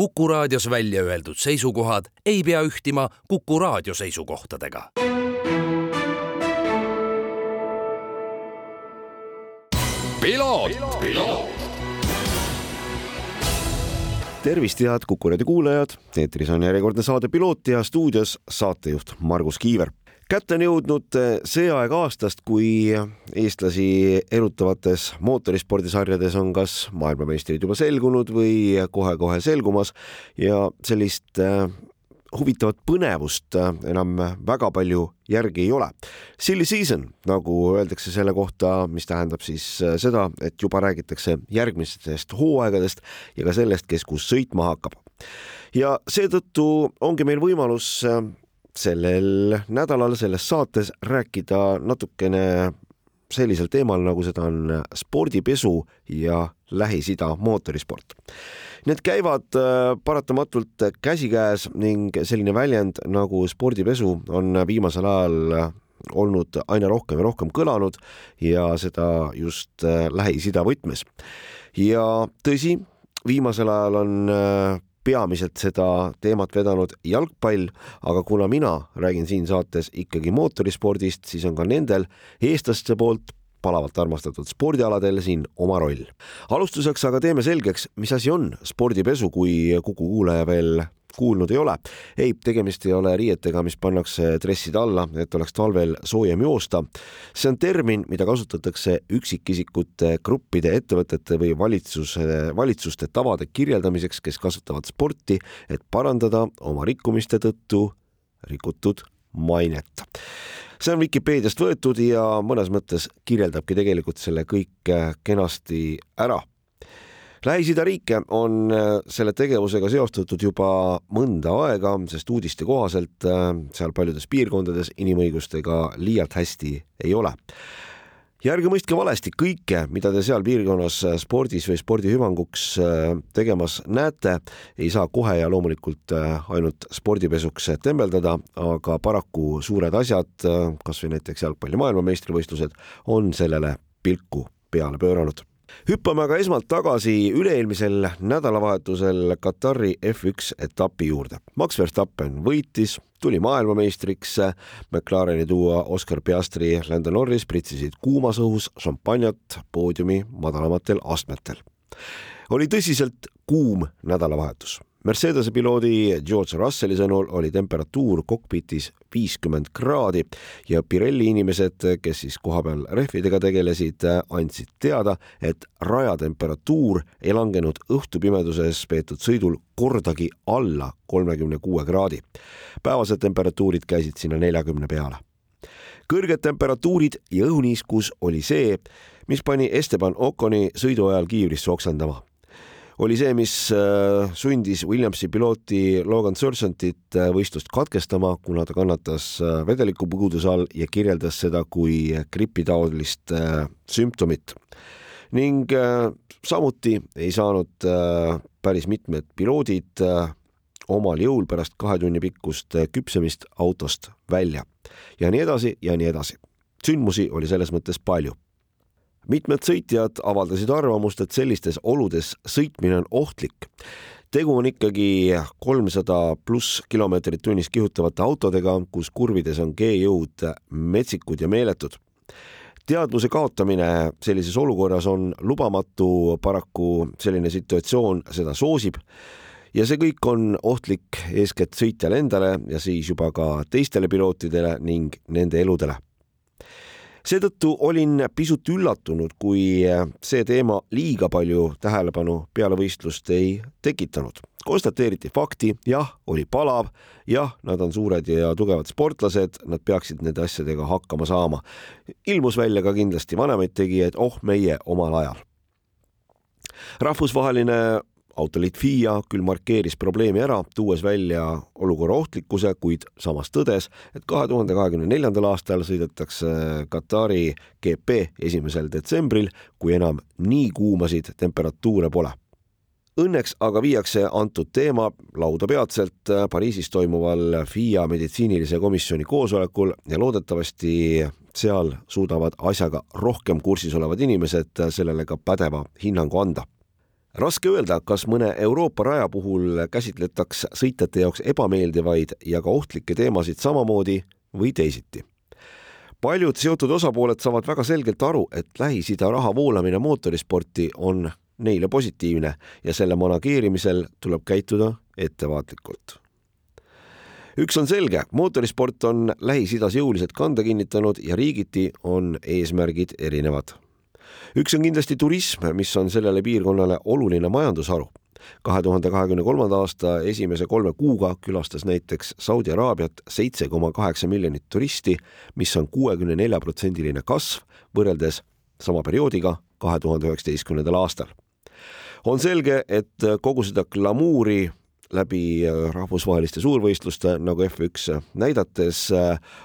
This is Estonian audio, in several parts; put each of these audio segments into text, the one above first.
Kuku raadios välja öeldud seisukohad ei pea ühtima Kuku raadio seisukohtadega. tervist, head Kuku raadio kuulajad, eetris on järjekordne saade Piloot ja stuudios saatejuht Margus Kiiver kätte on jõudnud see aeg aastast, kui eestlasi erutavates mootorispordisarjades on kas maailmameistrid juba selgunud või kohe-kohe selgumas ja sellist äh, huvitavat põnevust äh, enam väga palju järgi ei ole. Silly season, nagu öeldakse selle kohta, mis tähendab siis seda, et juba räägitakse järgmistest hooaegadest ja ka sellest, kes kus sõitma hakkab. ja seetõttu ongi meil võimalus sellel nädalal selles saates rääkida natukene sellisel teemal, nagu seda on spordipesu ja Lähis-Ida mootorisport. Need käivad äh, paratamatult käsikäes ning selline väljend nagu spordipesu on viimasel ajal olnud aina rohkem ja rohkem kõlanud ja seda just äh, Lähis-Ida võtmes. ja tõsi, viimasel ajal on äh, peamiselt seda teemat vedanud jalgpall, aga kuna mina räägin siin saates ikkagi mootorispordist, siis on ka nendel eestlaste poolt palavalt armastatud spordialadel siin oma roll. alustuseks aga teeme selgeks, mis asi on spordipesu, kui Kuku kuulaja veel kuulnud ei ole. ei, tegemist ei ole riietega, mis pannakse dresside alla, et oleks talvel soojem joosta. see on termin, mida kasutatakse üksikisikute, gruppide, ettevõtete või valitsuse, valitsuste tavade kirjeldamiseks, kes kasutavad sporti, et parandada oma rikkumiste tõttu rikutud mainet see on Vikipeediast võetud ja mõnes mõttes kirjeldabki tegelikult selle kõik kenasti ära Lähis-Ida riike on äh, selle tegevusega seostatud juba mõnda aega, sest uudiste kohaselt äh, seal paljudes piirkondades inimõigustega liialt hästi ei ole. Ja ärge mõistke valesti, kõike, mida te seal piirkonnas äh, spordis või spordi hüvanguks tegemas näete, ei saa kohe ja loomulikult ainult spordipesuks tembeldada, aga paraku suured asjad, kas või näiteks jalgpalli maailmameistrivõistlused, on sellele pilku peale pööranud hüppame aga esmalt tagasi üle-eelmisel nädalavahetusel Katari F1 etapi juurde. Max Verstappen võitis, tuli maailmameistriks, McLareni duo Oscar Piastri, Lando Norris pritsisid kuumas õhus šampanjat poodiumi madalamatel astmetel. oli tõsiselt kuum nädalavahetus Mercedese piloodi George Russelli sõnul oli temperatuur kokpitis viiskümmend kraadi ja Pirelli inimesed, kes siis kohapeal rehvidega tegelesid, andsid teada, et rajatemperatuur ei langenud õhtupimeduses peetud sõidul kordagi alla kolmekümne kuue kraadi. päevased temperatuurid käisid sinna neljakümne peale kõrged temperatuurid ja õhuniiskus oli see, mis pani Esteban Oconi sõidu ajal kiivrisse oksendama oli see, mis äh, sundis Williamsi pilooti Logan Sergeantit äh, võistlust katkestama, kuna ta kannatas äh, vedelikupuuduse all ja kirjeldas seda kui gripitaolist sümptomit. ning samuti ei saanud päris mitmed piloodid omal jõul pärast kahe tunni pikkust küpsemist autost välja ja nii edasi ja nii edasi. sündmusi oli selles mõttes palju mitmed sõitjad avaldasid arvamust, et sellistes oludes sõitmine on ohtlik. tegu on ikkagi kolmsada pluss kilomeetrit tunnis kihutavate autodega, kus kurvides on G-jõud metsikud ja meeletud. Teadvuse kaotamine sellises olukorras on lubamatu, paraku selline situatsioon seda soosib. Ja see kõik on ohtlik eeskätt sõitjale endale ja siis juba ka teistele pilootidele ning nende eludele seetõttu olin pisut üllatunud, kui see teema liiga palju tähelepanu peale võistlust ei tekitanud. konstateeriti fakti, jah, oli palav, jah, nad on suured ja tugevad sportlased, nad peaksid nende asjadega hakkama saama. ilmus välja ka kindlasti vanemaid tegijaid, oh meie omal ajal rahvusvaheline autoliit FIA küll markeeris probleemi ära, tuues välja olukorra ohtlikkuse, kuid samas tõdes, et kahe tuhande kahekümne neljandal aastal sõidetakse Katari GP esimesel detsembril, kui enam nii kuumasid temperatuure pole. Õnneks aga viiakse antud teema lauda peatselt Pariisis toimuval FIA meditsiinilise komisjoni koosolekul ja loodetavasti seal suudavad asjaga rohkem kursis olevad inimesed sellele ka pädeva hinnangu anda raske öelda, kas mõne Euroopa raja puhul käsitletaks sõitjate jaoks ebameeldivaid ja ka ohtlikke teemasid samamoodi või teisiti. paljud seotud osapooled saavad väga selgelt aru, et Lähis-Ida raha voolamine mootorisporti on neile positiivne ja selle manageerimisel tuleb käituda ettevaatlikult. üks on selge, mootorisport on Lähis-Idas jõuliselt kanda kinnitanud ja riigiti on eesmärgid erinevad. Üks on kindlasti turism, mis on sellele piirkonnale oluline majandusharu kahe tuhande kahekümne kolmanda aasta esimese kolme kuuga külastas näiteks Saudi Araabiat seitse koma kaheksa miljonit turisti, mis on kuuekümne nelja protsendiline kasv võrreldes sama perioodiga kahe tuhande üheksateistkümnendal aastal on selge, et kogu seda glamuuri läbi rahvusvaheliste suurvõistluste nagu F1 näidates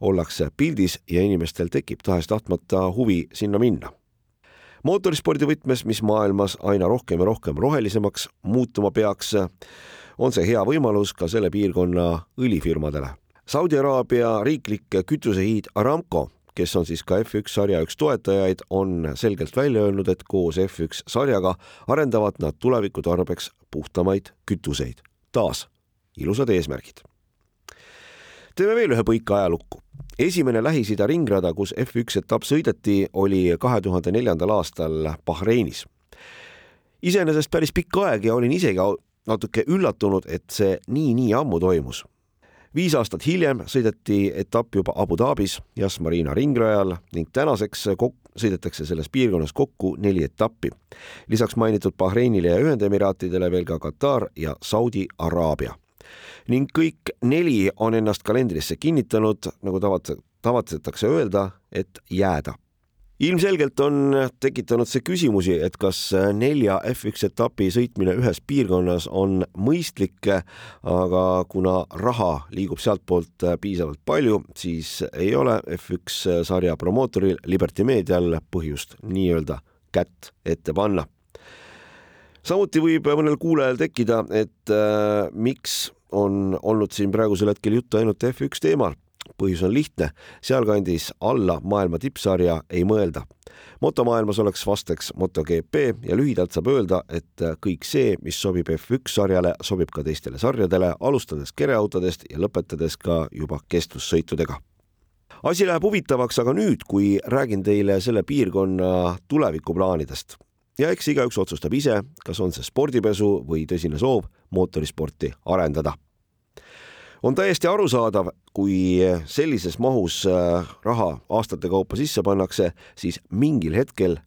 ollakse pildis ja inimestel tekib tahes-tahtmata huvi sinna minna. Mootorispordi võtmes, mis maailmas aina rohkem ja rohkem rohelisemaks muutuma peaks, on see hea võimalus ka selle piirkonna õlifirmadele. Saudi Araabia riiklik kütusehiid Aramco kes on siis ka F1 sarja üks toetajaid, on selgelt välja öelnud, et koos F1 sarjaga arendavad nad tuleviku tarbeks puhtamaid kütuseid. taas ilusad eesmärgid. Teeme veel ühe põika ajalukku. esimene Lähis-Ida ringrada, kus F1 etapp sõideti, oli kahe tuhande neljandal aastal Bahreinis. iseenesest päris pikk aeg ja olin isegi natuke üllatunud, et see nii-nii ammu toimus viis aastat hiljem sõideti etapp juba Abu Dhabis Yas Marina ringrajal ning tänaseks sõidetakse selles piirkonnas kokku neli etappi. lisaks mainitud Bahreinile ja Ühendemiraatidele veel ka Katar ja Saudi Araabia. Ning kõik neli on ennast kalendrisse kinnitanud, nagu tavat-, tavatsetakse öelda, et jääda ilmselgelt on tekitanud see küsimusi, et kas nelja F1 etapi sõitmine ühes piirkonnas on mõistlik, aga kuna raha liigub sealtpoolt piisavalt palju, siis ei ole F1 sarja promootoril Liberty Medial põhjust nii-öelda kätt ette panna. samuti võib mõnel kuulajal tekkida, et äh, miks on olnud siin praegusel hetkel juttu ainult F1 teemal. Põhjus on lihtne, sealkandis alla maailma tippsarja ei mõelda. motomaailmas oleks vasteks MotoGP ja lühidalt saab öelda, et kõik see, mis sobib F1 sarjale, sobib ka teistele sarjadele, alustades kereautodest ja lõpetades ka juba kestvussõitudega asi läheb huvitavaks aga nüüd, kui räägin teile selle piirkonna tulevikuplaanidest ja eks igaüks otsustab ise, kas on see spordipesu või tõsine soov mootorisporti arendada. On täiesti arusaadav, kui sellises mahus äh, raha aastate kaupa sisse pannakse, siis mingil hetkel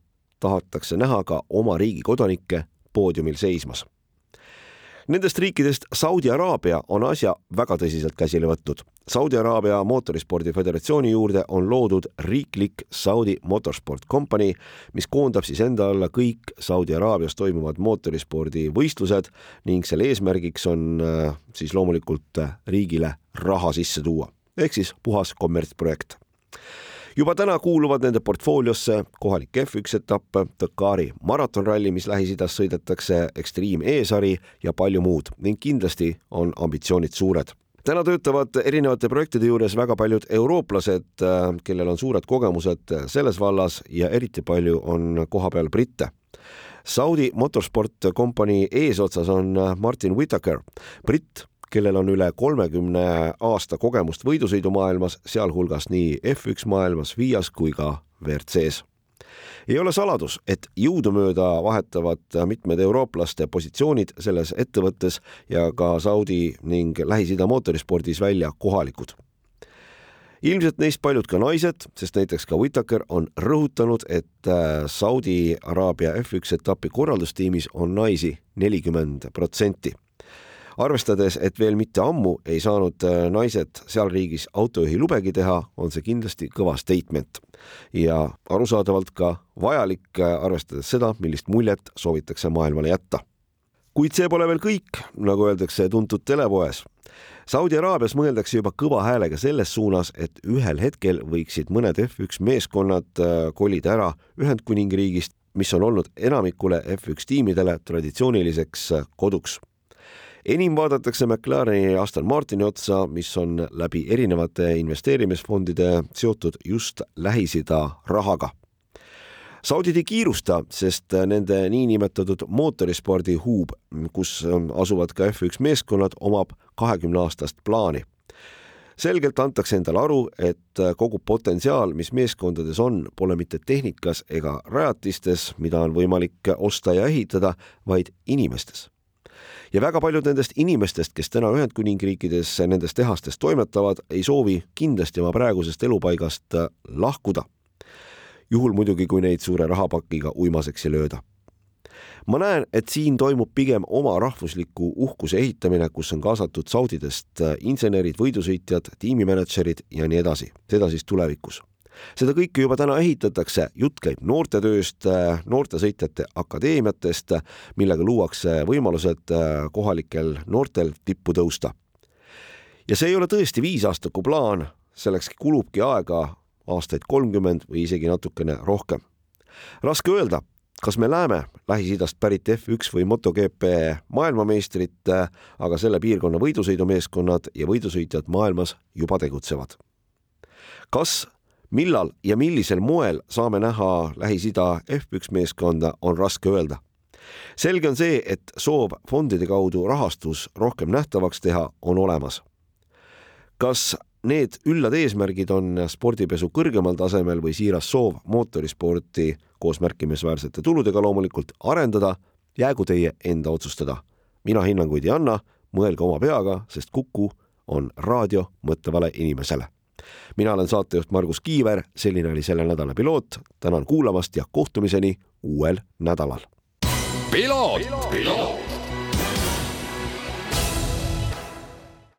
tahetakse näha ka oma riigi kodanikke poodiumil seismas Nendest riikidest Saudi Araabia on asja väga tõsiselt käsile võtnud. Saudi Araabia mootorispordi föderatsiooni juurde on loodud riiklik Saudi Motorsport Company, mis koondab siis enda alla kõik Saudi Araabias toimuvad mootorispordivõistlused ning selle eesmärgiks on äh, siis loomulikult äh, riigile raha sisse tuua ehk siis puhas kommertsprojekt juba täna kuuluvad nende portfooliosse kohalik F1 etapp, Dakari maratonralli, mis Lähis-Idas sõidetakse, Extreme E-sari ja palju muud ning kindlasti on ambitsioonid suured täna töötavad erinevate projektide juures väga paljud eurooplased, kellel on suured kogemused selles vallas ja eriti palju on kohapeal britte. Saudi Motorsport Company eesotsas on Martin Whitaker, britt, kellel on üle kolmekümne aasta kogemust võidusõidumaailmas, sealhulgas nii F1 maailmas, FIAs kui ka WRC-s ei ole saladus, et jõudumööda vahetavad mitmed eurooplaste positsioonid selles ettevõttes ja ka Saudi ning Lähis-Ida mootorispordis välja kohalikud. ilmselt neist paljud ka naised, sest näiteks ka Whitaker on rõhutanud, et äh, Saudi Araabia F1 etapi korraldustiimis on naisi nelikümmend protsenti arvestades, et veel mitte ammu ei saanud äh, naised seal riigis autojuhi lubegi teha, on see kindlasti kõva statement ja arusaadavalt ka vajalik, äh, arvestades seda, millist muljet soovitakse maailmale jätta. kuid see pole veel kõik, nagu öeldakse tuntud telepoes. Saudi Araabias mõeldakse juba kõva häälega selles suunas, et ühel hetkel võiksid mõned F1 meeskonnad äh, kolida ära Ühendkuningriigist, mis on olnud enamikule F1 tiimidele traditsiooniliseks koduks enim vaadatakse McLareni ja Aston Martini otsa, mis on läbi erinevate investeerimisfondide seotud just Lähis-Ida rahaga. saudid ei kiirusta, sest nende niinimetatud mootorispordi huub, kus asuvad ka F1 meeskonnad, omab kahekümne aastast plaani selgelt antakse endale aru, et kogu potentsiaal, mis meeskondades on, pole mitte tehnikas ega rajatistes, mida on võimalik osta ja ehitada, vaid inimestes. Ja väga paljud nendest inimestest, kes täna Ühendkuningriikides nendes tehastes toimetavad, ei soovi kindlasti oma praegusest elupaigast lahkuda. juhul muidugi, kui neid suure rahapakiga uimaseks ei lööda. Ma näen, et siin toimub pigem oma rahvusliku uhkuse ehitamine, kus on kaasatud Saudidest äh, insenerid, võidusõitjad, tiimimänedžerid ja nii edasi, seda siis tulevikus seda kõike juba täna ehitatakse, jutt käib noortetööst, äh, noortesõitjate akadeemiatest, millega luuakse võimalused äh, kohalikel noortel tippu tõusta. ja see ei ole tõesti viisaastaku plaan, selleks kulubki aega aastaid kolmkümmend või isegi natukene rohkem. raske öelda, kas me näeme Lähis-Idast pärit F1 või MotoGP maailmameistrit, aga selle piirkonna võidusõidumeeskonnad ja võidusõitjad maailmas juba tegutsevad. kas, millal ja millisel moel saame näha Lähis-Ida F1 meeskonda, on raske öelda. selge on see, et soov fondide kaudu rahastus rohkem nähtavaks teha on olemas. kas need üllad eesmärgid on spordipesu kõrgemal tasemel või siiras soov mootorisporti koos märkimisväärsete tuludega loomulikult arendada, jäägu teie enda otsustada. mina hinnanguid ei anna, mõelge oma peaga, sest Kuku on raadio mõtlevale inimesele. Mina olen saatejuht Margus Kiiver, selline oli selle nädala piloot, tänan kuulamast ja kohtumiseni uuel nädalal. piloot, piloot..